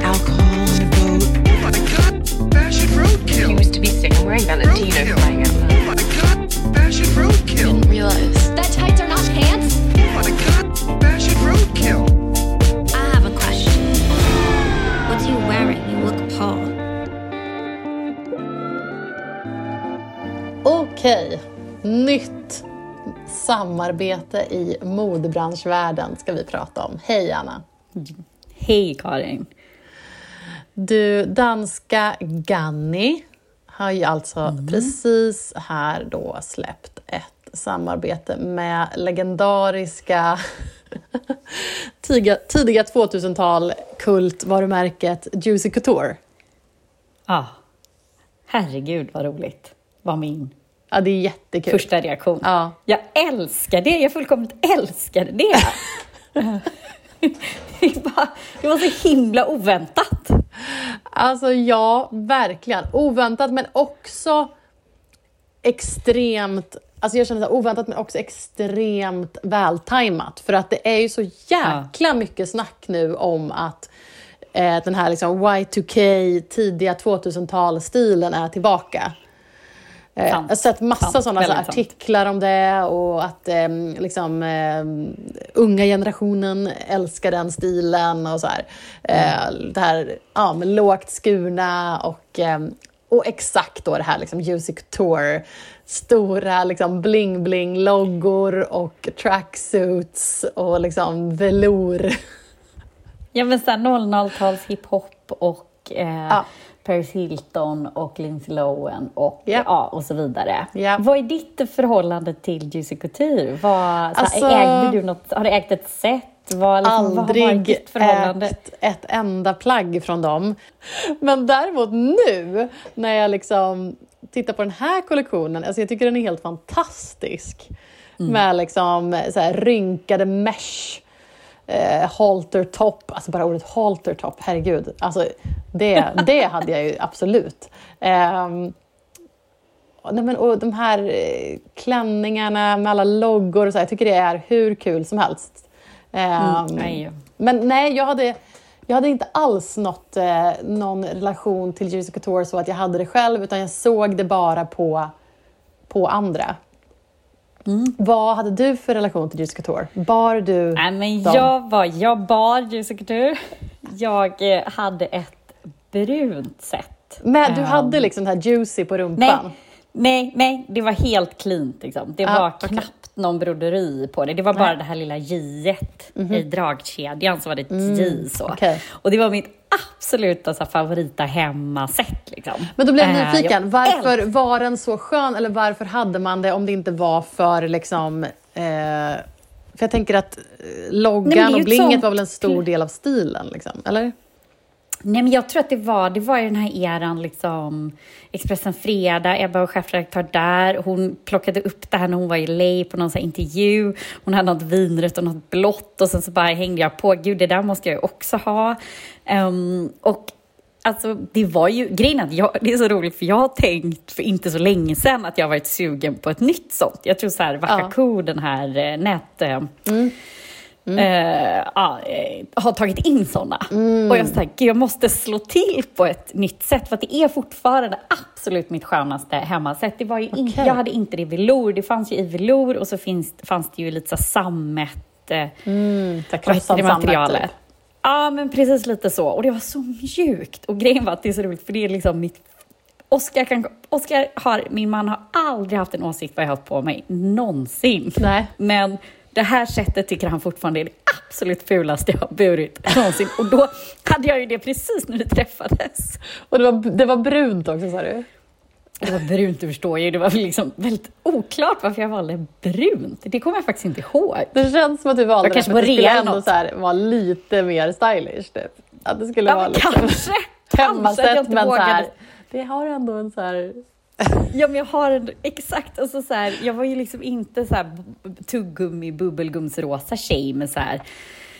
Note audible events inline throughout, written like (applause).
alcohol on a boat. Oh my god, fashion roadkill. He was to be sick. I'm wearing Valentino Roadkill. flying out loud. Oh my god, fashion roadkill. Didn't realize. That tights are not pants? Oh my god, fashion roadkill. I have a question. What are you wearing? You look Paul. Okej, nytt samarbete i modebranschvärlden ska vi prata om. Hej Anna! Hej Karin! Du, danska Ganni har ju alltså precis här då släppt ett samarbete med legendariska (laughs) tidiga, tidiga 2000-tal kultvarumärket Juicy Couture. Ah, herregud vad roligt, var min Ja, det är jättekul. första reaktion. Ja. Jag älskar det, jag fullkomligt älskar det. (laughs) (laughs) det, var, det var så himla oväntat. Alltså ja, verkligen. Oväntat men också extremt Alltså jag känner så här, oväntat men också extremt vältajmat. För att det är ju så jäkla mycket snack nu om att eh, den här liksom Y2K, tidiga 2000-talstilen är tillbaka. Eh, jag har sett massa Sant. sådana så artiklar om det och att eh, liksom, eh, unga generationen älskar den stilen och så här. Eh, det här ja, med lågt skurna och, eh, och exakt då det här liksom Juicy Couture. Stora liksom bling-bling-loggor och tracksuits och liksom velour. (laughs) Ja men såhär 00-tals hiphop och eh, Ja. Paris Hilton och Lindsay Lohan och, Ja. ja, och så vidare. Ja. Vad är ditt förhållande till Juicy Couture? Vad, så Alltså- ägde du något, har du ägt ett set? Vad, liksom, vad aldrig ditt förhållande? ägt ett enda plagg från dem. Men däremot nu, när jag liksom tittar på den här kollektionen, alltså jag tycker den är helt fantastisk. Mm. Med liksom så här rynkade mesh, eh, halter top, alltså bara ordet halter top, herregud. Alltså det, det hade jag ju absolut. Och Nej, men, och de här eh, klänningarna med alla loggor och så, jag tycker det är hur kul som helst. Ehm, nej. Men nej, jag hade, jag hade inte alls något, eh, någon relation till Juicy Couture så att jag hade det själv, utan jag såg det bara på, på andra. Vad hade du för relation till Juicy Couture? Bar du Nej, men dem? jag, var, jag bar Juicy Couture. Jag eh, hade ett brunt set. Men du Ehm, hade liksom det här juicy på Nej, rumpan? nej, nej, det var helt cleant. Liksom. Det Ah, var okej. knappt någon broderi på det. Det var bara det här lilla j i dragkedjan, så var det ett j så. Okej. Och det var mitt absoluta så här, favorita hemmaset. Liksom. Men då blev jag Eh, nyfiken. jag varför älskar- var den så skön? Eller varför hade man det om det inte var för liksom... Eh, för jag tänker att eh, Nej, loggan ju och blinget sånt- var väl en stor del av stilen? Liksom, eller? Nej, men jag tror att det var, det var ju den här eran, liksom, Expressen Fredag, Ebba och chefredaktör där. Hon plockade upp det här när hon var i LA på någon så intervju. Hon hade något vinrött och något blått och sen så bara hängde jag på, gud det där måste jag ju också ha. Ehm, och Alltså, det var ju, grejen att jag, det är så roligt för jag har tänkt för inte så länge sedan att jag varit sugen på ett nytt sånt. Jag tror så här, Wakaku, den här eh, nät... eh, eh, ja, eh, har tagit in såna. Och jag, "Gud, jag måste slå till på ett nytt sätt för att det är fortfarande absolut mitt skönaste hemmasätt. Det var ju in, Okej. Jag hade inte det i velour, det fanns ju i velour och så finns, fanns det ju lite så sammet... Eh, Mm, vad heter det sammet, materialet? typ. Ja, men precis lite så. Och det var så mjukt. Och grejen var att det är så roligt, för det är liksom mitt... Oscar, kan, Oscar har, min man har aldrig haft en åsikt vad jag har haft på mig, någonsin. Nej. Men det här sättet tycker han fortfarande är det absolut fulaste jag har burit någonsin. Och då hade jag ju det precis när vi träffades. Och det var, det var brunt också sa du? Det var brunt, du förstår ju. Det var liksom väldigt oklart varför jag valde brunt. Det kommer jag faktiskt inte ihåg. Det känns som att du valde Jag det kanske att var det skulle rea ändå något. så här, vara lite mer stylish. Typ. Att det skulle Ja, vara men liksom kanske. (laughs) Kanske men så här, det har ändå en så här... Ja, men jag har en, exakt, alltså så här, jag var ju liksom inte så här tuggummi, bubbelgumsrosa tjej med så här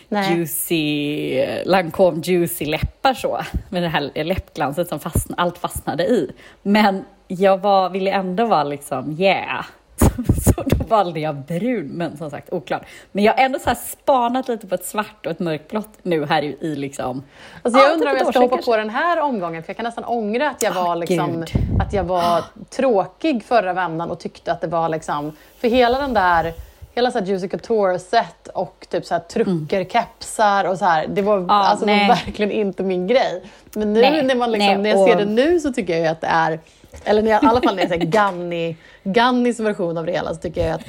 Nej. juicy, Lancome juicy läppar så, med det här läppglanset som fastn, allt fastnade i. Men jag var, ville ändå vara liksom yeah. (laughs) så då valde jag brun, men som sagt oklart. Men jag har ändå så här spanat lite på ett svart och ett mörkblått nu här i, i liksom... Alltså jag Ja, undrar om jag ska hoppa sedan på den här omgången, för jag kan nästan ångra att jag var, Ah, liksom, gud. att jag var tråkig förra vändan och tyckte att det var liksom... För hela den där, hela så här Juicy Couture-set och typ så här truckerkepsar och så här, det var, Ja, alltså, nej. verkligen inte min grej. Men nu Nej, när, man liksom, nej, när jag ser och- det nu så tycker jag att det är, eller när jag, i alla fall när jag ser (laughs) Ganni, Gannis version av det hela så tycker jag att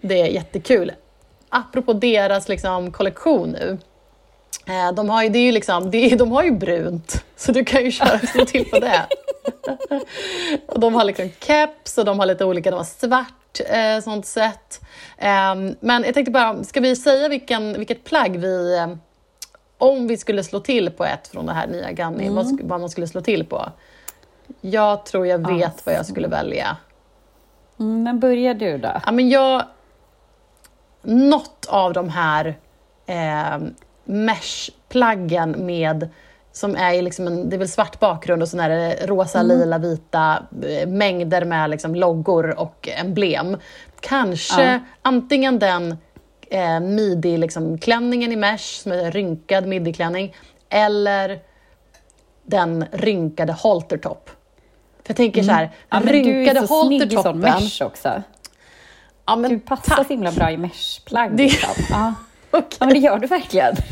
det är jättekul. Apropå deras liksom, kollektion nu, Eh, De har ju, det är ju liksom, det är, de har ju brunt, så du kan ju köra slå till på det. (laughs) och de har liksom keps och de har lite olika, de har svart eh, sånt sätt. Eh, men jag tänkte bara, ska vi säga vilken, vilket plagg vi, eh, om vi skulle slå till på ett från det här nya Ganni, vad, sk- vad man skulle slå till på? Jag tror jag vet vad jag skulle välja. Mm, men börjar du då? Ja, men jag... Något av de här eh, mesh-plaggen med som är liksom en, det är väl svart bakgrund och så är det rosa, lila, vita eh, mängder med liksom loggor och emblem. Kanske Ja. antingen den eh, midi-klänningen liksom, klänningen i mesh, som är en rynkad midi-klänning, eller den rynkade haltertopp. För jag tänker så här, Mm. Ja, men du rynkade är så snygg i sån haltertoppen... mesh också. Ja, men Du passar tack. så himla bra i meshplagg. Det- Liksom. (laughs) Ja. Okej. ja, men det gör du verkligen. (laughs)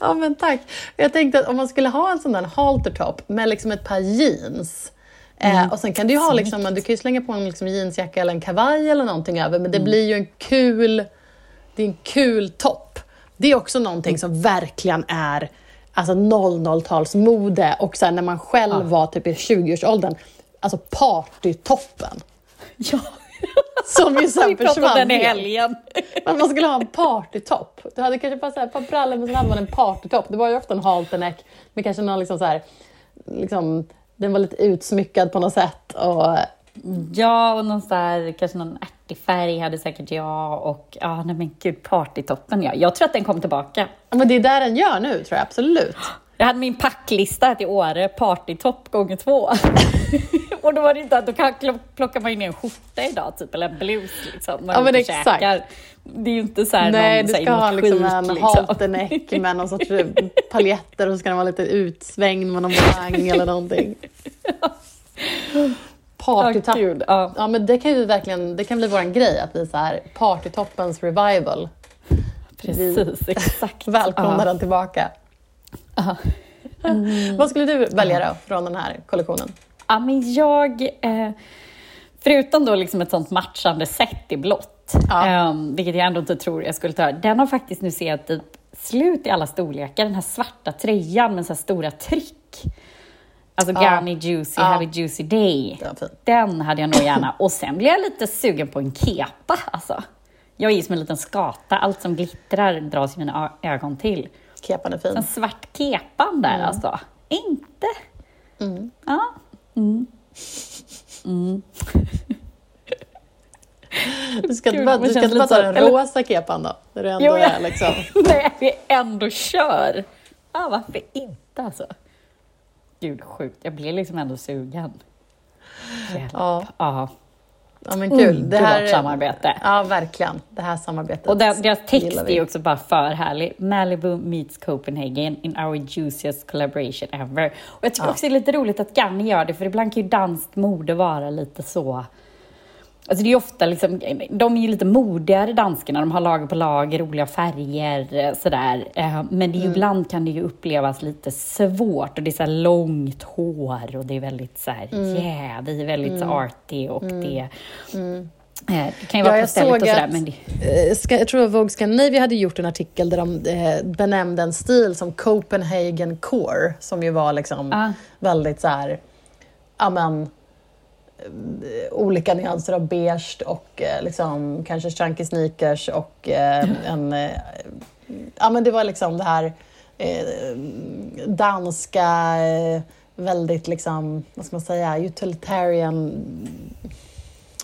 Ja, men tack. Jag tänkte att om man skulle ha en sån där haltertop med liksom ett par jeans eh, och sen kan du ha liksom, du kan ju slänga på en liksom jeansjacka eller en kavaj eller någonting över, men det blir ju en kul, det är en kul topp. Det är också någonting som verkligen är alltså 00-talsmode och så här, när man själv var typ i 20-årsåldern, alltså partytoppen. ja. Som ju sen Vi pratade om försvann den i helgen. Men man skulle ha en partytopp. Du hade kanske bara så här, ett par brallor men sen hade man en partytopp. Det var ju ofta en halterneck med kanske någon liksom så här, liksom, den var lite utsmyckad på något sätt. Och, Ja, och någon sån där, kanske någon färg hade säkert jag. Och ja, nej men gud, partytoppen ja. Jag tror att den kom tillbaka. ja, men det är där den gör nu tror jag absolut. (gasps) Jag hade min packlista här till Åre, partytopp gånger två. (laughs) och då var det inte att då kan- plockar man ju ner en skjorta idag, typ, eller en blus liksom. Ja, men exakt. käkar. Det är ju inte så här Nej, någon, du ska ha liksom skit, en liksom. halterneck med någon sorts (laughs) paljetter och så ska den vara lite utsvängd med någon vagn eller någonting. (laughs) Partytopp. ja. Ja, men det kan ju verkligen, det kan bli våran grej att vi så här, partytoppens revival. Precis, exakt. Välkomna ja. den tillbaka. Ja. Vad skulle du välja då från den här kollektionen? Ja, men jag, eh, förutom då liksom ett sånt matchande set i blått, Ja. eh, vilket jag ändå inte tror jag skulle ta, den har faktiskt nu sett typ slut i alla storlekar, den här svarta tröjan med så här stora tryck. Alltså Ja. Gummy Juicy, Ja. Have a Juicy Day. Den. Den hade jag nog gärna. Och sen blir jag lite sugen på en kepa, alltså. Jag är som en liten skata, allt som glittrar dras i mina ögon till. Kepan är fin. En svart kepan där alltså. Inte? Mm. Ja. Du ska inte Gud, bara, det du ska inte bara ta den rosa kepan då? Där du ändå Jo, jag- är liksom... (laughs) Nej, vi ändå kör. Ah, varför inte alltså? Gud, sjukt. Jag blir liksom ändå sugen. Hjälp. Ja, Ja. ja men kul. Underbart samarbete. Ja, verkligen. Det här samarbetet Och den, deras text är också bara för härlig. Malibu meets Copenhagen in our juiciest collaboration ever. Och jag tycker Ja. också det är lite roligt att Ganni gör det, för ibland kan ju danskt mode vara lite så... Alltså det är ofta liksom, de är ju lite modigare danskarna, de har lager på lager, roliga färger, eh, sådär. Eh, Men Mm. det är ju, ibland kan det ju upplevas lite svårt och det är så långt hår och det är väldigt så här, Mm. yeah, det är väldigt så arty och det... Eh, det kan ju Ja, vara jag pastelligt såg och sådär, att, men det... jag tror att Vogue Scandinavia hade gjort en artikel där de benämnde en stil som Copenhagen Core, som ju var liksom Ah. väldigt så här, ja men, eh, olika nyanser av beige och eh, liksom kanske chunky sneakers och eh, en, eh, ja men det var liksom det här eh, danska, eh, väldigt liksom, vad ska man säga, utilitarian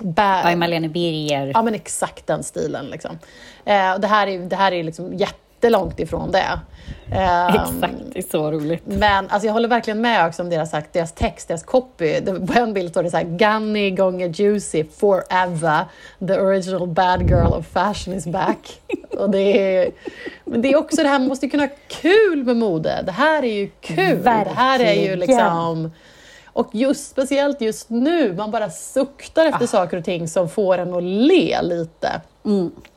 By Malene Birger. Ja, men exakt den stilen. Liksom. Eh, och det här är, det här är liksom jätte, jättelångt ifrån det. Ehm, Exakt, det är så roligt. Men alltså jag håller verkligen med också om deras, sagt, deras text, deras copy. På en bild står det så här, Gunny gånger Juicy forever. The original bad girl of fashion is back. (laughs) Och det är, men det är också det här, man måste ju kunna ha kul med mode. Det här är ju kul. Det här är ju Verkligen. liksom... Och just speciellt just nu, man bara suktar efter saker och ting som får en att le lite.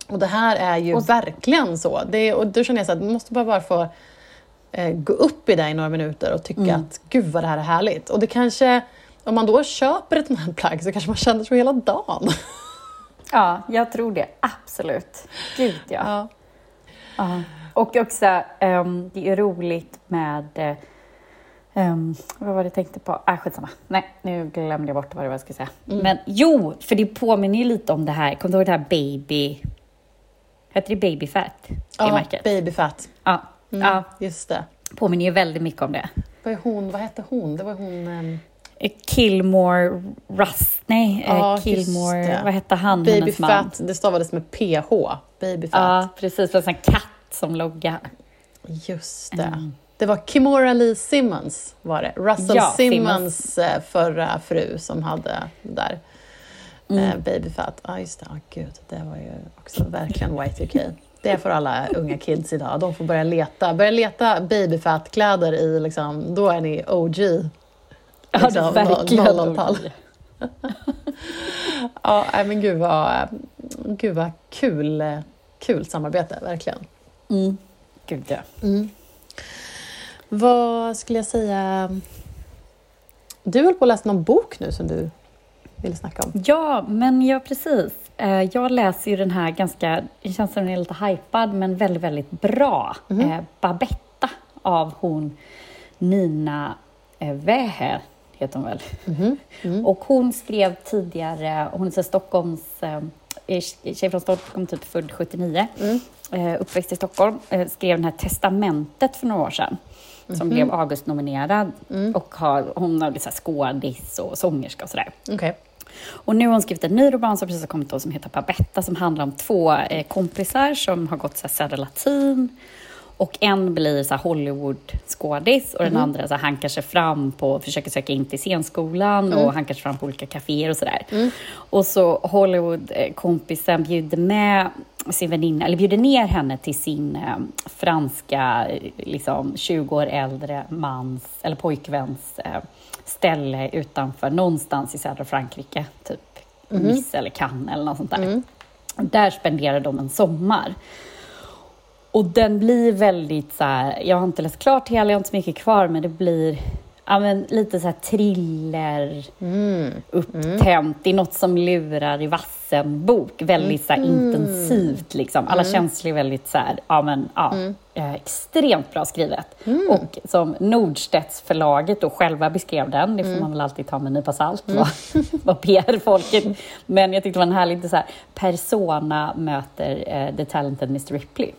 Och det här är ju verkligen så. Det, och då känner jag så att man måste bara, bara få eh, gå upp i det i några minuter och tycka att gud vad det här är härligt. Och det kanske, om man då köper ett sånt här plagg så kanske man känner så hela dagen. (laughs) Ja, jag tror det. Absolut. Gud, ja. Ja. Ja. Och också, ehm, det är roligt med... ehm, vad var det jag tänkte på? Ah, skitsamma. Nej, nu glömde jag bort vad det var jag skulle säga. Men jo, för det påminner ju lite om det här. Kommer du ihåg det här Baby... Heter det Baby Fat? Det Ja, märket? babyfat. Ja. Mm, ja, Just det. påminner ju väldigt mycket om det. Vad, är hon, vad hette hon? Det var hon... ehm, Eh, Killmore Russ... Nej, eh, Ja, Killmore... Vad hette han, hennes man? Babyfat, det stavades med PH. Babyfat. Ja, precis. Det var en katt som logga. Just det. Det var Kimora Lee Simmons, var det. Russell Ja, Simmons eh, förra fru som hade det där. Eh, Babyfat. Ja, just det. Ja, gud. Det var ju också verkligen Y2K. Det får alla unga kids idag. De får börja leta, börja leta babyfat-kläder i, liksom, då är ni OG. Ja, Liksom, det är verkligen. 00-tal. (laughs) Ja, men gud vad, gud vad kul, kul samarbete, verkligen. Mm. Gud, ja. Vad skulle jag säga? Du höll på att läsa någon bok nu som du ville snacka om. Ja, men ja, precis. Eh, Jag läser ju den här ganska, det känns som den är lite hypad, men väldigt, väldigt bra. Eh, Babetta av hon Nina eh, Wäher, heter hon väl. Och hon skrev tidigare, hon är Stockholms, eh, tjej från Stockholm, typ född 79, eh, uppväxt i Stockholm, eh, skrev den här Testamentet för några år sedan. Som blev Augustnominerad. Och har, hon har blivit så skådis och sångerska och sådär. Okej. Och nu har hon skrivit en ny roman som precis har kommit då, som heter Babetta som handlar om två eh, kompisar som har gått så här, Södra Latin. Och en blir så Hollywood-skådis och den andra så hankar sig fram på, försöker söka in till scenskolan och hankar sig fram på olika kaféer och sådär. Och så Hollywood-kompisen bjuder med sin väninna, eller bjuder ner henne till sin eh, franska, eh, liksom 20 år äldre mans, eller pojkväns eh, ställe utanför, någonstans i södra Frankrike, typ Nice eller Cannes eller något sånt där. Och Där spenderar de en sommar. Och den blir väldigt så här, jag har inte läst klart hela, jag har inte så mycket kvar, men det blir ja, men lite så här thriller, upptänt. Det är något som lurar i vassen-bok. Väldigt så här intensivt liksom. Alla känslor är väldigt så här, ja men ja, eh, extremt bra skrivet. Och som Nordstedts förlaget då själva beskrev den, det får man väl alltid ta med en nypa salt, vad, (laughs) vad PR-folket. Men jag tyckte det var en härlig så här, persona möter eh, The Talented Mr Ripley.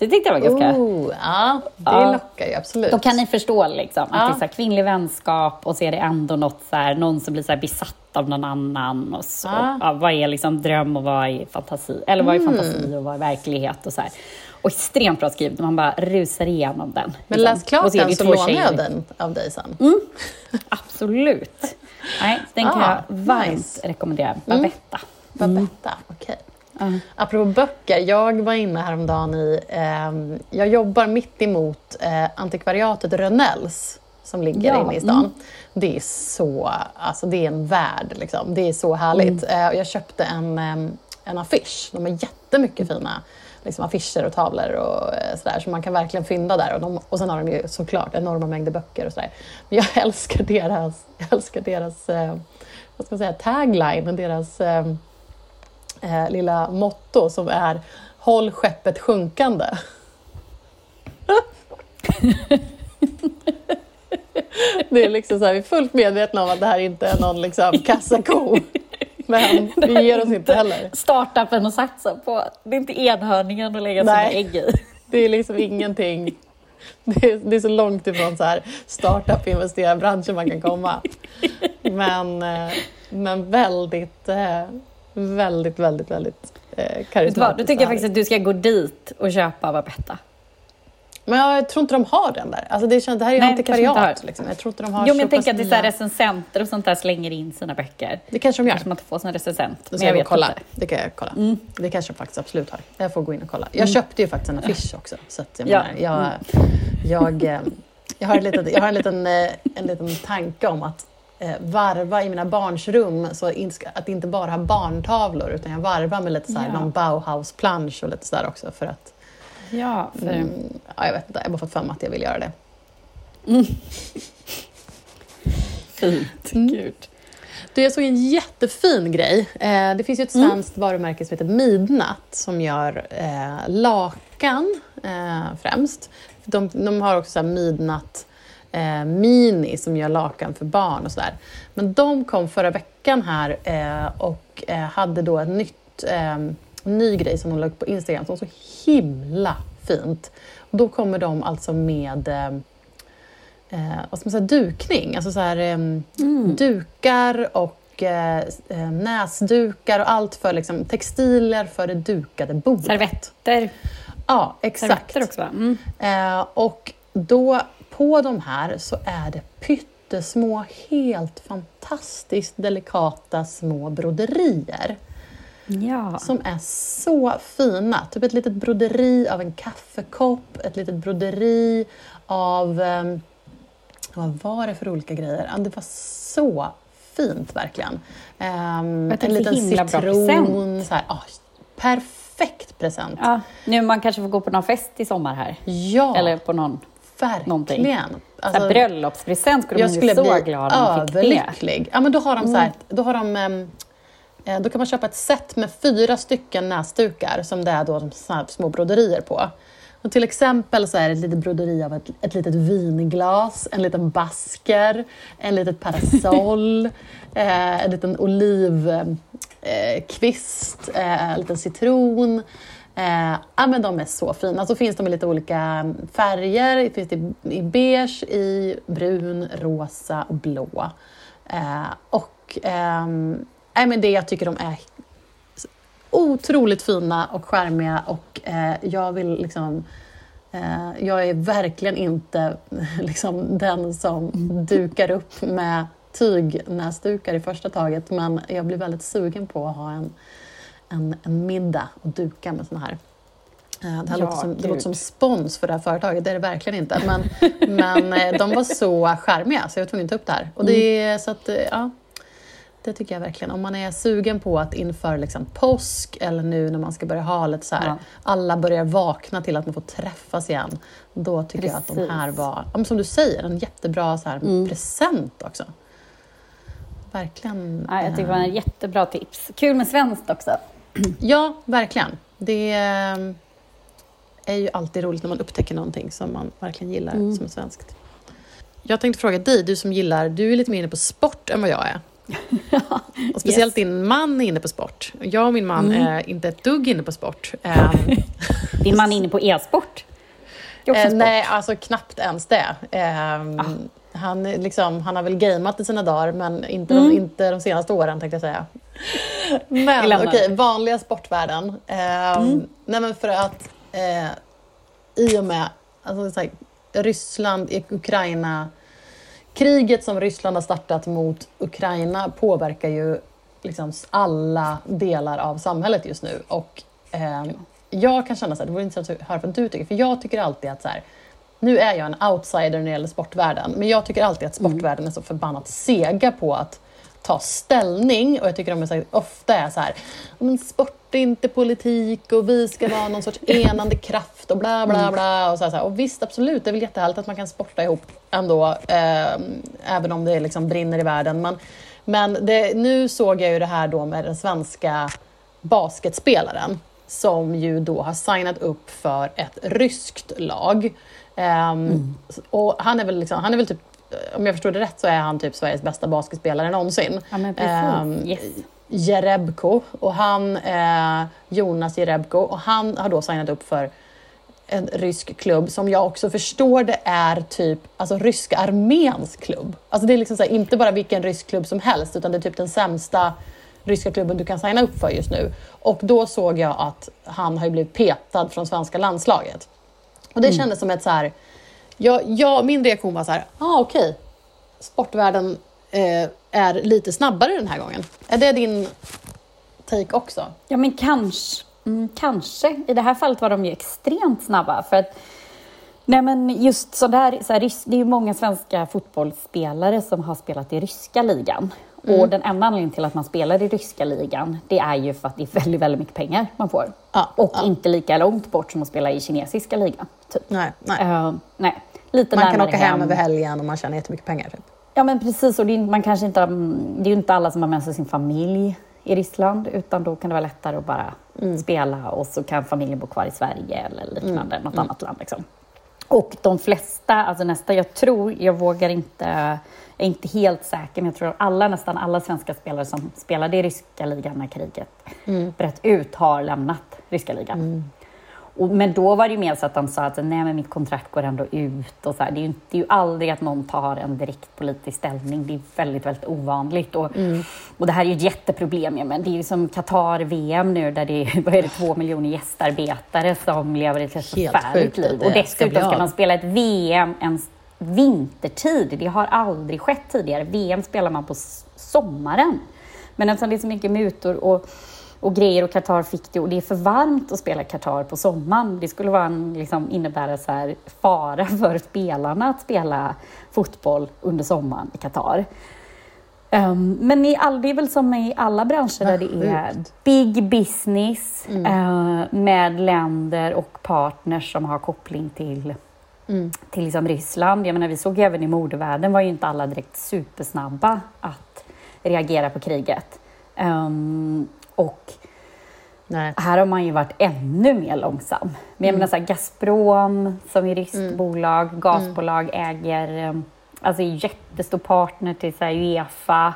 Så det tyckte jag var ganska... Oh, ja, det Ja. lockar ju absolut. Då kan ni förstå liksom, Ja. att det är så här kvinnlig vänskap och så är det ändå något så här, någon som blir så här besatt av någon annan. Och så, Ja. ja, vad är liksom dröm och vad är fantasi? Eller vad är fantasi och vad är verklighet? Och, så här. och extremt bra skrivet, man bara rusar igenom den. Men liksom. läs klart Och så är det den så lånar jag den av dig sen. Absolut. Nej, den kan Ah, jag varmt nice. rekommendera. Babetta. Babetta, okej. Apropå böcker, jag var inne häromdagen i... ehm, jag jobbar mitt emot eh, antikvariatet Rönnells som ligger Ja, inne i stan. Det är så... Alltså det är en värld, liksom. Det är så härligt. Eh, och jag köpte en, ehm, en affisch. De har jättemycket fina liksom, affischer och tavlor och eh, sådär, så man kan verkligen fynda där. Och, de, och sen har de ju såklart enorma mängder böcker och sådär. Men jag (laughs) älskar deras, jag älskar deras eh, vad ska man säga, tagline och deras ehm, eh, lilla motto som är Håll skeppet sjunkande. (laughs) det är liksom så här, vi är fullt medvetna om att det här inte är någon liksom kassako. Men vi ger oss inte heller. Startupen att satsa på. Det är inte enhörningen att lägga sina Nej. ägg i. Det är liksom ingenting. Det är, det är så långt ifrån så här startup-investerarbranschen man kan komma. Men, eh, men väldigt, eh, väldigt, väldigt, väldigt eh, karismatiskt. Då tycker jag faktiskt att du ska gå dit och köpa Babetta. Men jag tror inte de har den där. Alltså det, känns, det här är ju Nej, antikvariat. Liksom. Jag tror inte de har Jo, men jag tänker att det är så här recensenter och sånt där slänger in sina böcker. Det kanske de gör. Kanske man inte får som recensent. Men jag jag kolla. inte. Det kan jag kolla. Det kanske de faktiskt absolut har. Jag får gå in och kolla. Jag köpte ju faktiskt en affisch också. Så jag, Ja. menar, jag, jag, eh, jag, har en liten, jag har en liten, eh, en liten tanke om att varva i mina barns rum så att inte bara ha barntavlor utan jag varvar med lite så här, Ja. någon Bauhaus-plansch och lite sådär också för att Ja, för... mm, ja, jag vet inte, jag har bara fått för mig att jag vill göra det. (laughs) Fint. Mm. Gud. Du, jag såg en jättefin grej. Eh, det finns ju ett svenskt varumärke som heter Midnatt som gör eh, lakan eh, främst. De, de har också så här Midnatt eh, Mini som gör lakan för barn och sådär. Men de kom förra veckan här eh, och eh, hade då ett nytt, eh, ny grej som de la upp på Instagram som var så himla fint. Och då kommer de alltså med eh, eh, vad ska man säga, dukning. Alltså så här, ehm, dukar och eh, eh, näsdukar och allt för liksom, textilier för det dukade bordet. Servetter. Ja, exakt. Servetter också, va? Mm. Eh, och då på de här så är det pyttesmå, helt fantastiskt delikata små broderier Ja. som är så fina. Typ ett litet broderi av en kaffekopp, ett litet broderi av... ehm, vad var det för olika grejer? Det var så fint verkligen. Tycker en liten citron. Så här, ah, perfekt present. ja. Nu man kanske får gå på någon fest i sommar här. Ja, Eller på någon verkligen. så här bröllopspresent skulle man skulle bli så glad om man fick det. överlycklig. Ja, men då har de så här, då har de eh, då kan man köpa ett set med fyra stycken näsdukar som det är då små broderier på. Och till exempel så är det ett litet broderi av ett, ett litet vinglas, en liten basker, en litet parasoll, (laughs) eh, en liten olivkvist, eh, eh, en liten citron. Eh, ja, men de är så fina. Så finns de i lite olika färger. Det finns i, i beige, i brun, rosa och blå. Eh, och eh, men det jag tycker de är otroligt fina och charmiga och eh, jag vill liksom eh, jag är verkligen inte (laughs) liksom, den som dukar upp med tygnäsdukar i första taget men jag blir väldigt sugen på att ha en, en, en middag och duka med såna här. Eh, Det, här Ja, låter som, det låter som spons för det här företaget, det är det verkligen inte. Men, (laughs) men eh, de var så charmiga så jag var tvungen att ta upp det här. Och det, är- så att, eh, ja, det tycker jag verkligen. Om man är sugen på att inför liksom påsk eller nu när man ska börja ha lite så här, Ja. alla börjar vakna till att man får träffas igen. Då tycker jag att de Precis. här var, som du säger, en jättebra så här, Mm. present också. Verkligen. Ja, jag tycker det var en jättebra tips. Kul med svenskt också. Ja, verkligen. Det eh, är ju alltid roligt när man upptäcker någonting som man verkligen gillar Mm. som är svenskt. Jag tänkte fråga dig, du som gillar, du är lite mer inne på sport än vad jag är. (laughs) Och speciellt Yes. din man är inne på sport. Jag och min man Mm. är inte ett dugg inne på sport. Ehm, (laughs) Din man är inne på e-sport. Eh, nej, alltså knappt ens det. Ehm, han, är liksom, han har väl gameat i sina dagar, men inte, de, inte de senaste åren tänkte jag säga. Men okej, vanliga sportvärlden. Ehm, Nej men för att eh, i och med alltså, så här, Ryssland, i Ukraina, kriget som Ryssland har startat mot Ukraina påverkar ju liksom alla delar av samhället just nu. Och ehm, jag kan känna så här, det vore intressant att höra vad du tycker, för jag tycker alltid att så här, nu är jag en outsider när det gäller sportvärlden, men jag tycker alltid att sportvärlden är så förbannat sega på att ta ställning och jag tycker de är så här, ofta är så här, men sport är inte politik och vi ska vara någon sorts (laughs) enande kraft och bla bla bla. Och, så här, så här. och visst, absolut, det är väl jättehärligt att man kan sporta ihop ändå, eh, även om det liksom brinner i världen. Men, men det, nu såg jag ju det här då med den svenska basketspelaren som ju då har signat upp för ett ryskt lag. Ehm, Och han är väl, liksom, han är väl typ, om jag förstår det rätt så är han typ Sveriges bästa basketspelare någonsin. Ja, men precis. Ehm, yes. Jerebko och han, eh, Jonas Jerebko, och han har då signat upp för en rysk klubb som jag också förstår det är typ alltså ryska arméns klubb. Alltså det är liksom här, inte bara vilken rysk klubb som helst utan det är typ den sämsta ryska klubben du kan signa upp för just nu. Och då såg jag att han har ju blivit petad från svenska landslaget. Och det kändes som ett så här... Jag, jag, min reaktion var så här, ah, okej. Sportvärlden eh, är lite snabbare den här gången. Är det din take också? Ja, men kanske. Mm, kanske. I det här fallet var de ju extremt snabba. För att, nej men just så där, så här, det är ju många svenska fotbollsspelare som har spelat i ryska ligan. Och den enda anledningen till att man spelar i ryska ligan, det är ju för att det är väldigt, väldigt mycket pengar man får. Ja, och ja. inte lika långt bort som att spela i kinesiska ligan. Typ. Nej, nej. Eh, nej. Lite Man kan åka hem över helgen och man tjänar jättemycket pengar. Typ. Ja, men precis. Och det är, man kanske inte, det är ju inte alla som har med sig sin familj i Ryssland, utan då kan det vara lättare att bara spela och så kan familjen bo kvar i Sverige eller liknande, något annat land. Liksom. Och de flesta, alltså nästa, jag tror, jag vågar inte, jag är inte helt säker, men jag tror att alla, nästan alla svenska spelare som spelade i ryska ligan när kriget bröt ut har lämnat ryska ligan. Och, men då var det ju mer så att de sa att nej, men mitt kontrakt går ändå ut. Och så här. Det, är ju, det är ju aldrig att någon tar en direkt politisk ställning. Det är väldigt, väldigt ovanligt. Och, och det här är ju ett jätteproblem. Ja, men det är ju som Qatar-VM nu där det är, (laughs) vad är det, två miljoner gästarbetare som lever ett förfärligt liv. Och dessutom ska man spela ett VM en vintertid. Det har aldrig skett tidigare. VM spelar man på sommaren. Men eftersom det är så mycket mutor och, och grejer och Qatar fick det och det är för varmt att spela Qatar på sommaren. Det skulle vara en, liksom, innebära så här, fara (laughs) för spelarna att spela fotboll under sommaren i Qatar. Um, men i all, det är väl som i alla branscher där det är big business eh, med länder och partners som har koppling till, till liksom Ryssland. Jag menar, vi såg även i modevärlden var ju inte alla direkt supersnabba att reagera på kriget. Ehm, och Nej. här har man ju varit ännu mer långsam. Men jag menar så här, Gazprom, som är ryskt bolag, gasbolag, äger, eh, alltså är jättestor partner till så här, Uefa.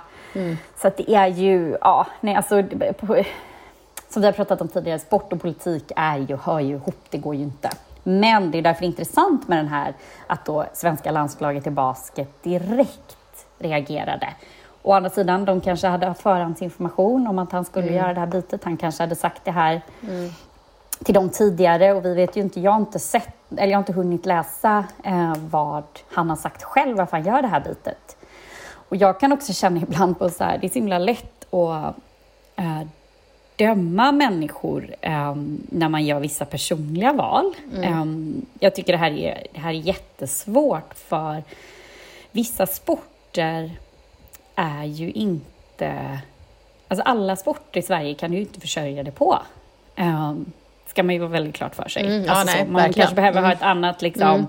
Så att det är ju, ja, nej alltså, på, som vi har pratat om tidigare, sport och politik är ju, hör ju ihop, det går ju inte. Men det är därför intressant med den här, att då svenska landslaget i basket direkt reagerade. Å andra sidan, de kanske hade haft förhandsinformation om att han skulle göra det här bytet. Han kanske hade sagt det här till dem tidigare och vi vet ju inte, jag har inte sett, eller jag har inte hunnit läsa eh, vad han har sagt själv, varför han gör det här bytet. Och jag kan också känna ibland på så här, det är så himla lätt att eh, döma människor eh, när man gör vissa personliga val. Eh, jag tycker det här, är, det här är jättesvårt för vissa sporter är ju inte... Alltså alla sporter i Sverige kan du ju inte försörja dig på. Um, ska man ju vara väldigt klart för sig. Mm, ja, alltså nej, så, man verkligen. kanske behöver ha Mm. ett annat liksom,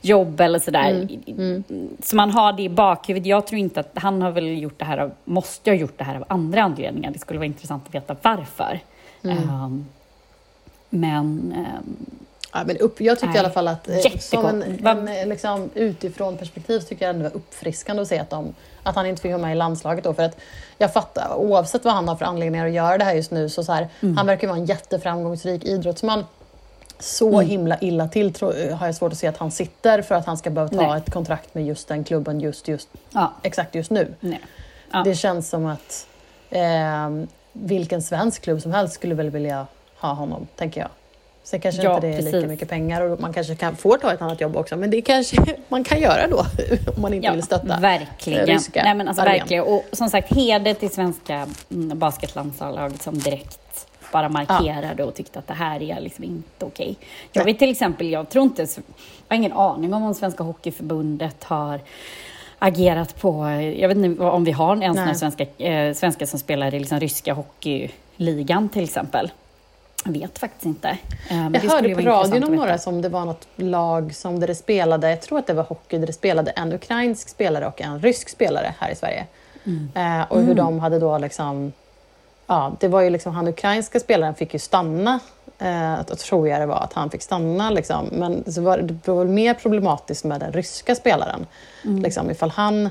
jobb eller sådär. Så man har det i bakhuvudet. Jag tror inte att han har väl gjort det här av, måste ha gjort det här av andra anledningar. Det skulle vara intressant att veta varför. Um, men ehm, Ja, men upp, jag tyckte Nej, i alla fall att eh, jättekort. som en, en, eh, liksom, utifrån perspektiv tycker jag ändå det var uppfriskande att se att, de, att han inte fick vara med i landslaget. Då, för att jag fattar, oavsett vad han har för anledningar att göra det här just nu, så, så här, Mm. han verkar vara en jätteframgångsrik idrottsman. Så himla illa till tro, har jag svårt att se att han sitter för att han ska behöva ta Nej. ett kontrakt med just den klubben just, just, ja, exakt just nu. Ja. Det känns som att eh, vilken svensk klubb som helst skulle väl vilja ha honom, tänker jag. Sen kanske Ja, inte det är lika precis. mycket pengar och man kanske kan, får ta ett annat jobb också, men det kanske (laughs) man kan göra då (laughs) om man inte vill stötta Verkligen. ryska Nej, men alltså, armén. verkligen. Och som sagt, heder till svenska mm, basketlandslaget som direkt bara markerade och tyckte att det här är liksom inte okej. Jag Nej. vet till exempel, jag tror inte, jag har ingen aning om om Svenska Hockeyförbundet har agerat på, jag vet inte om vi har ens några svenska, eh, svenskar som spelar i liksom ryska hockeyligan till exempel. Jag vet faktiskt inte. Eh, men Jag hörde på radion om några som det var något lag som där det spelade, jag tror att det var hockey, där det spelade en ukrainsk spelare och en rysk spelare här i Sverige. Mm. Eh, och hur de hade då liksom, ja det var ju liksom han ukrainska spelaren fick ju stanna, eh, tror jag det var att han fick stanna liksom. Men så var det, var mer problematiskt med den ryska spelaren. Mm. Liksom, ifall han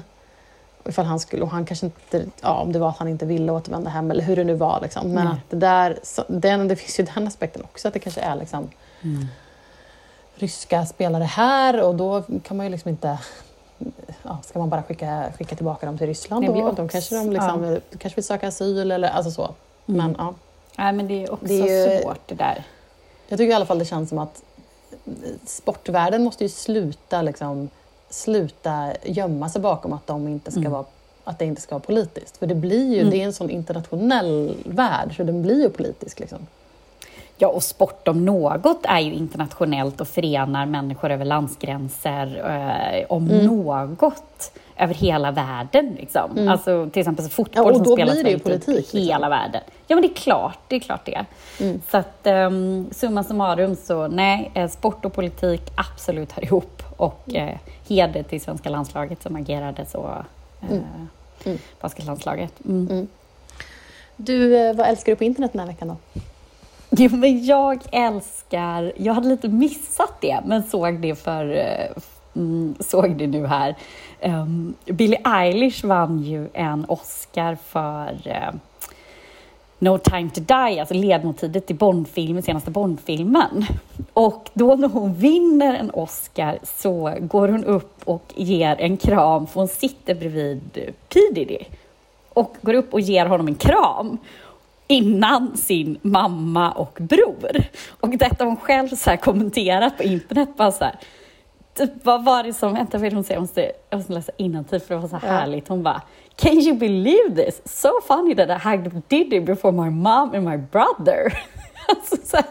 Ifall han skulle, och han kanske inte, ja, om det var att han inte ville återvända hem eller hur det nu var. Liksom. Men Nej. att det där, så, den, det finns ju den aspekten också, att det kanske är liksom ryska spelare här och då kan man ju liksom inte... Ja, ska man bara skicka, skicka tillbaka dem till Ryssland Det då? De kanske, de liksom, kanske vill söka asyl eller alltså så. Men ja, Nej, men det är också Det är ju- svårt det där. jag tycker i alla fall det känns som att sportvärlden måste ju sluta, liksom, sluta gömma sig bakom att, de inte ska vara, att det inte ska vara politiskt. För det blir ju, det är en sån internationell värld, så den blir ju politisk. Liksom. Ja, och sport om något är ju internationellt och förenar människor över landsgränser. Eh, om Mm. något över hela världen. Liksom. Alltså, till exempel så fotboll Ja, och som då spelas blir det ju väldigt politik, i liksom. hela världen. Ja, men det är klart det. Är klart det. Mm. Så att um, summa summarum så nej, eh, sport och politik absolut hör ihop. Och Mm. eh, heder till svenska landslaget som agerade så. Eh, Mm. Basketlandslaget. Mm. Du, eh, vad älskar du på internet den här veckan då? (laughs) Jo, men jag älskar... Jag hade lite missat det, men såg det för... eh, Mm, såg det nu här. Um, Billie Eilish vann ju en Oscar för eh, No time to die, alltså ledmotivet till Bondfilmen, senaste Bondfilmen. Och då när hon vinner en Oscar så går hon upp och ger en kram, för hon sitter bredvid P Diddy och går upp och ger honom en kram innan sin mamma och bror. Och detta har hon själv så kommenterat på internet. Bara så här, typ, vad var det som, vänta vad är det hon säger, jag måste, jag måste läsa innantill för det var så härligt. Hon bara, can you believe this? So funny that I hugged Diddy before my mom and my brother. (laughs) alltså så här,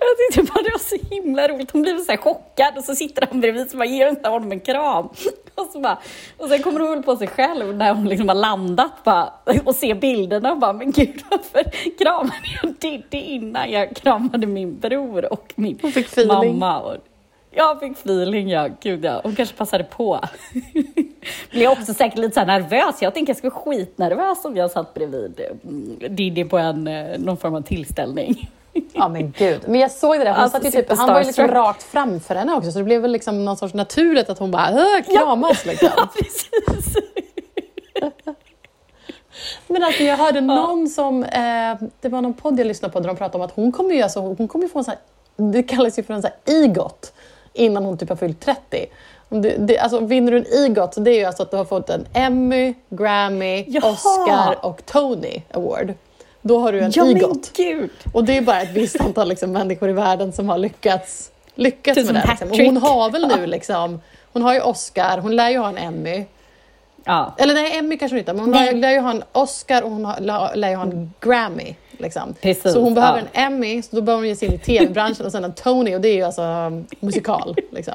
jag tyckte bara det var så himla roligt. Hon blev så här chockad och så sitter han bredvid och bara ger hon honom en kram. (laughs) Och, så bara, och sen kommer hon väl på sig själv när hon liksom har landat bara, och ser bilderna och bara, men gud varför kramade jag Diddy innan jag kramade min bror och min mamma? Och, jag fick feeling, ja. Gud, ja. Hon kanske passade på. (laughs) Blev också säkert lite så nervös. Jag tänker jag skulle vara skitnervös om jag satt bredvid mm, Diddy på en, eh, någon form av tillställning. Ja men gud. Men jag såg det där, hon Alltså, satt ju typ, han var ju liksom rakt framför henne också så det blev väl liksom någon sorts naturligt att hon bara "Åh, kramas (laughs) liksom. Ja, precis. (laughs) Men alltså jag hörde någon som, eh, det var någon podd jag lyssnade på där de pratade om att hon kommer ju, alltså, hon kommer ju få en sån här, det kallas ju för en sån här EGOT innan hon typ har fyllt 30. Om du, det, alltså, vinner du en EGOT, så det är ju alltså att du har fått en Emmy, Grammy, Jaha. Oscar och Tony Award. Då har du en Ja, EGOT. Och det är bara ett visst antal liksom, människor i världen som har lyckats, lyckats Tusen med det. Liksom. Och hon har väl nu liksom, hon har ju Oscar, hon lär ju ha en Emmy. Ja. Eller nej, Emmy kanske hon inte men hon har, lär ju ha en Oscar och hon har, lär, lär ju ha en Grammy. Liksom. Precis, så hon behöver ja. en Emmy, så då behöver hon ge sig in i tv-branschen och sen en Tony och det är ju alltså um, musikal. Liksom.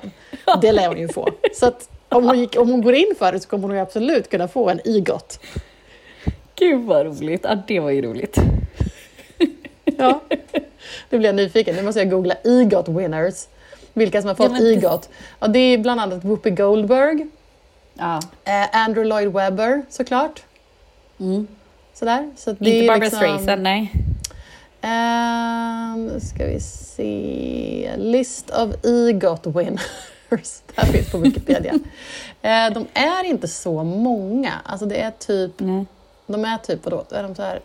Det lär hon ju få. Så att om hon, gick, om hon går in för det så kommer hon ju absolut kunna få en EGOT. Gud vad roligt. Ja, det var ju roligt. Ja. Nu blir jag nyfiken, nu måste jag googla EGOT winners. Vilka som har Ja, fått precis. EGOT. Ja, det är bland annat Whoopi Goldberg, Ja. eh, Andrew Lloyd Webber såklart. Mm. Sådär. Så det Inte är Barbara liksom- Streisand, nej. Ehm, ska vi se. List of EGOT winners. Det här finns på Wikipedia. (laughs) Eh, de är inte så många. Alltså det är typ, nej. de är typ, vadå, är de så här...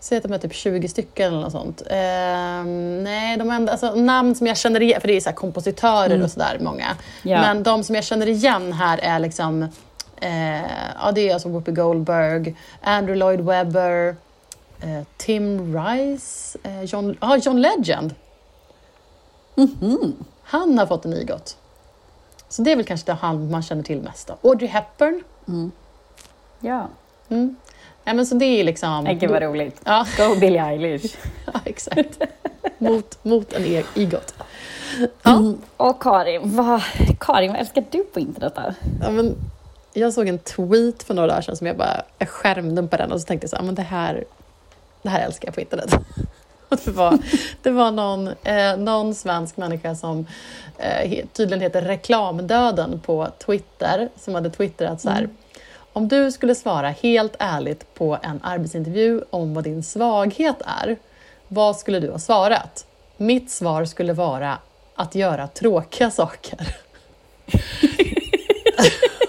Säg att de är typ 20 stycken eller något sånt. Ehm, nej, de är ändå, alltså, namn som jag känner igen, för det är så kompositörer och sådär många. Ja. Men de som jag känner igen här är liksom, eh, ja det är alltså Whoopi Goldberg, Andrew Lloyd Webber, eh, Tim Rice, eh, John, ah, John Legend. Han har fått en EGOT. Så det är väl kanske det han man känner till mest av. Audrey Hepburn. Ja. Mm. Nej, men så det är liksom... Gud vad roligt. Ja, Go Billie Eilish. (laughs) ja exakt. mot, mot en E- EGOT. Ja. Mm. Och Karin, vad, Karin, vad älskar du på internet då? Ja, men jag såg en tweet för några dagar sedan som jag bara jag skärmdumpade den och så tänkte jag så här, men det här, det här älskar jag på internet. (laughs) Det var, det var någon, eh, någon svensk människa som eh, tydligen heter Reklamdöden på Twitter som hade twittrat så här. Om du skulle svara helt ärligt på en arbetsintervju om vad din svaghet är, vad skulle du ha svarat? Mitt svar skulle vara att göra tråkiga saker. (laughs)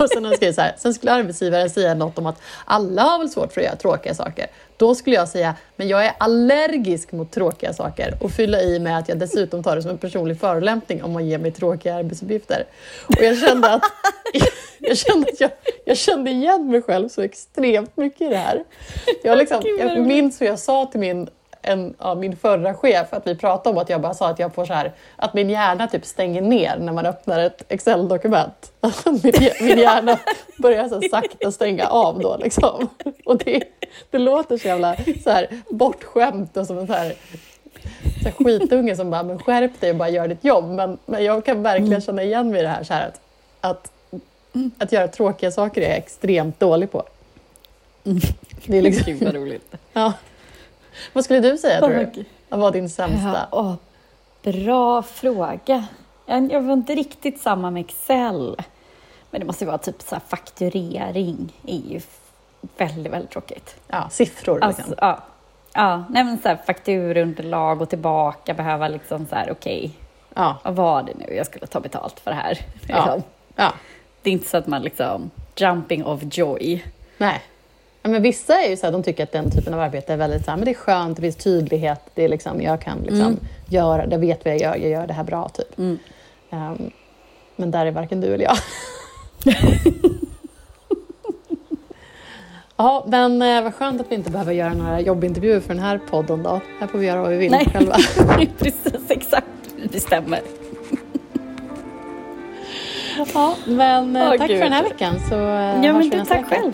Och sen så här, sen skulle arbetsgivaren säga något om att alla har väl svårt för att göra tråkiga saker. Då skulle jag säga, men jag är allergisk mot tråkiga saker och fylla i med att jag dessutom tar det som en personlig förolämpning om man ger mig tråkiga arbetsuppgifter. Och jag kände att (laughs) jag, kände, att jag, jag kände igen mig själv så extremt mycket i det här. Jag, liksom, jag minns hur jag sa till min en av min förra chef att vi pratade om att jag bara sa att jag får så här, att min hjärna typ stänger ner när man öppnar ett Excel-dokument. (laughs) min, min hjärna börjar så sakta stänga av då liksom. Och det, det låter så jävla så här, bortskämt och som en så här, så här skitunge som bara, men skärp dig och bara gör ditt jobb. Men, men jag kan verkligen känna igen mig i det här, så här att, att, att göra tråkiga saker är jag extremt dålig på. Det är liksom, Gud vad roligt. ja. Vad skulle du säga tror du? Vad var din sämsta? Ja, åh, bra fråga. Jag, jag var inte riktigt samma med Excel. Men det måste vara typ så fakturering är ju väldigt, väldigt tråkigt. Ja, siffror Alltså, liksom. ja. Ja, nej men så här fakturunderlag och tillbaka, behöva liksom så här, okej, Ja, vad var det nu jag skulle ta betalt för det här? ja, Liksom. ja. Det är inte så att man liksom, jumping of joy. Nej. Ja, men vissa är ju så här, de tycker att den typen av arbete är väldigt så här, men det är skönt, det finns tydlighet, det är liksom, jag kan liksom göra, jag vet vad jag gör, jag gör det här bra typ. Mm. Ehm, men där är varken du eller jag. (laughs) ja, men eh, vad skönt att vi inte behöver göra några jobbintervjuer för den här podden då. Här får vi göra vad vi vill Nej. själva. (laughs) Precis, exakt. Vi bestämmer. Ja, men eh, Åh, tack Gud. för den här veckan så eh, Ja, men du, tack vecka. själv.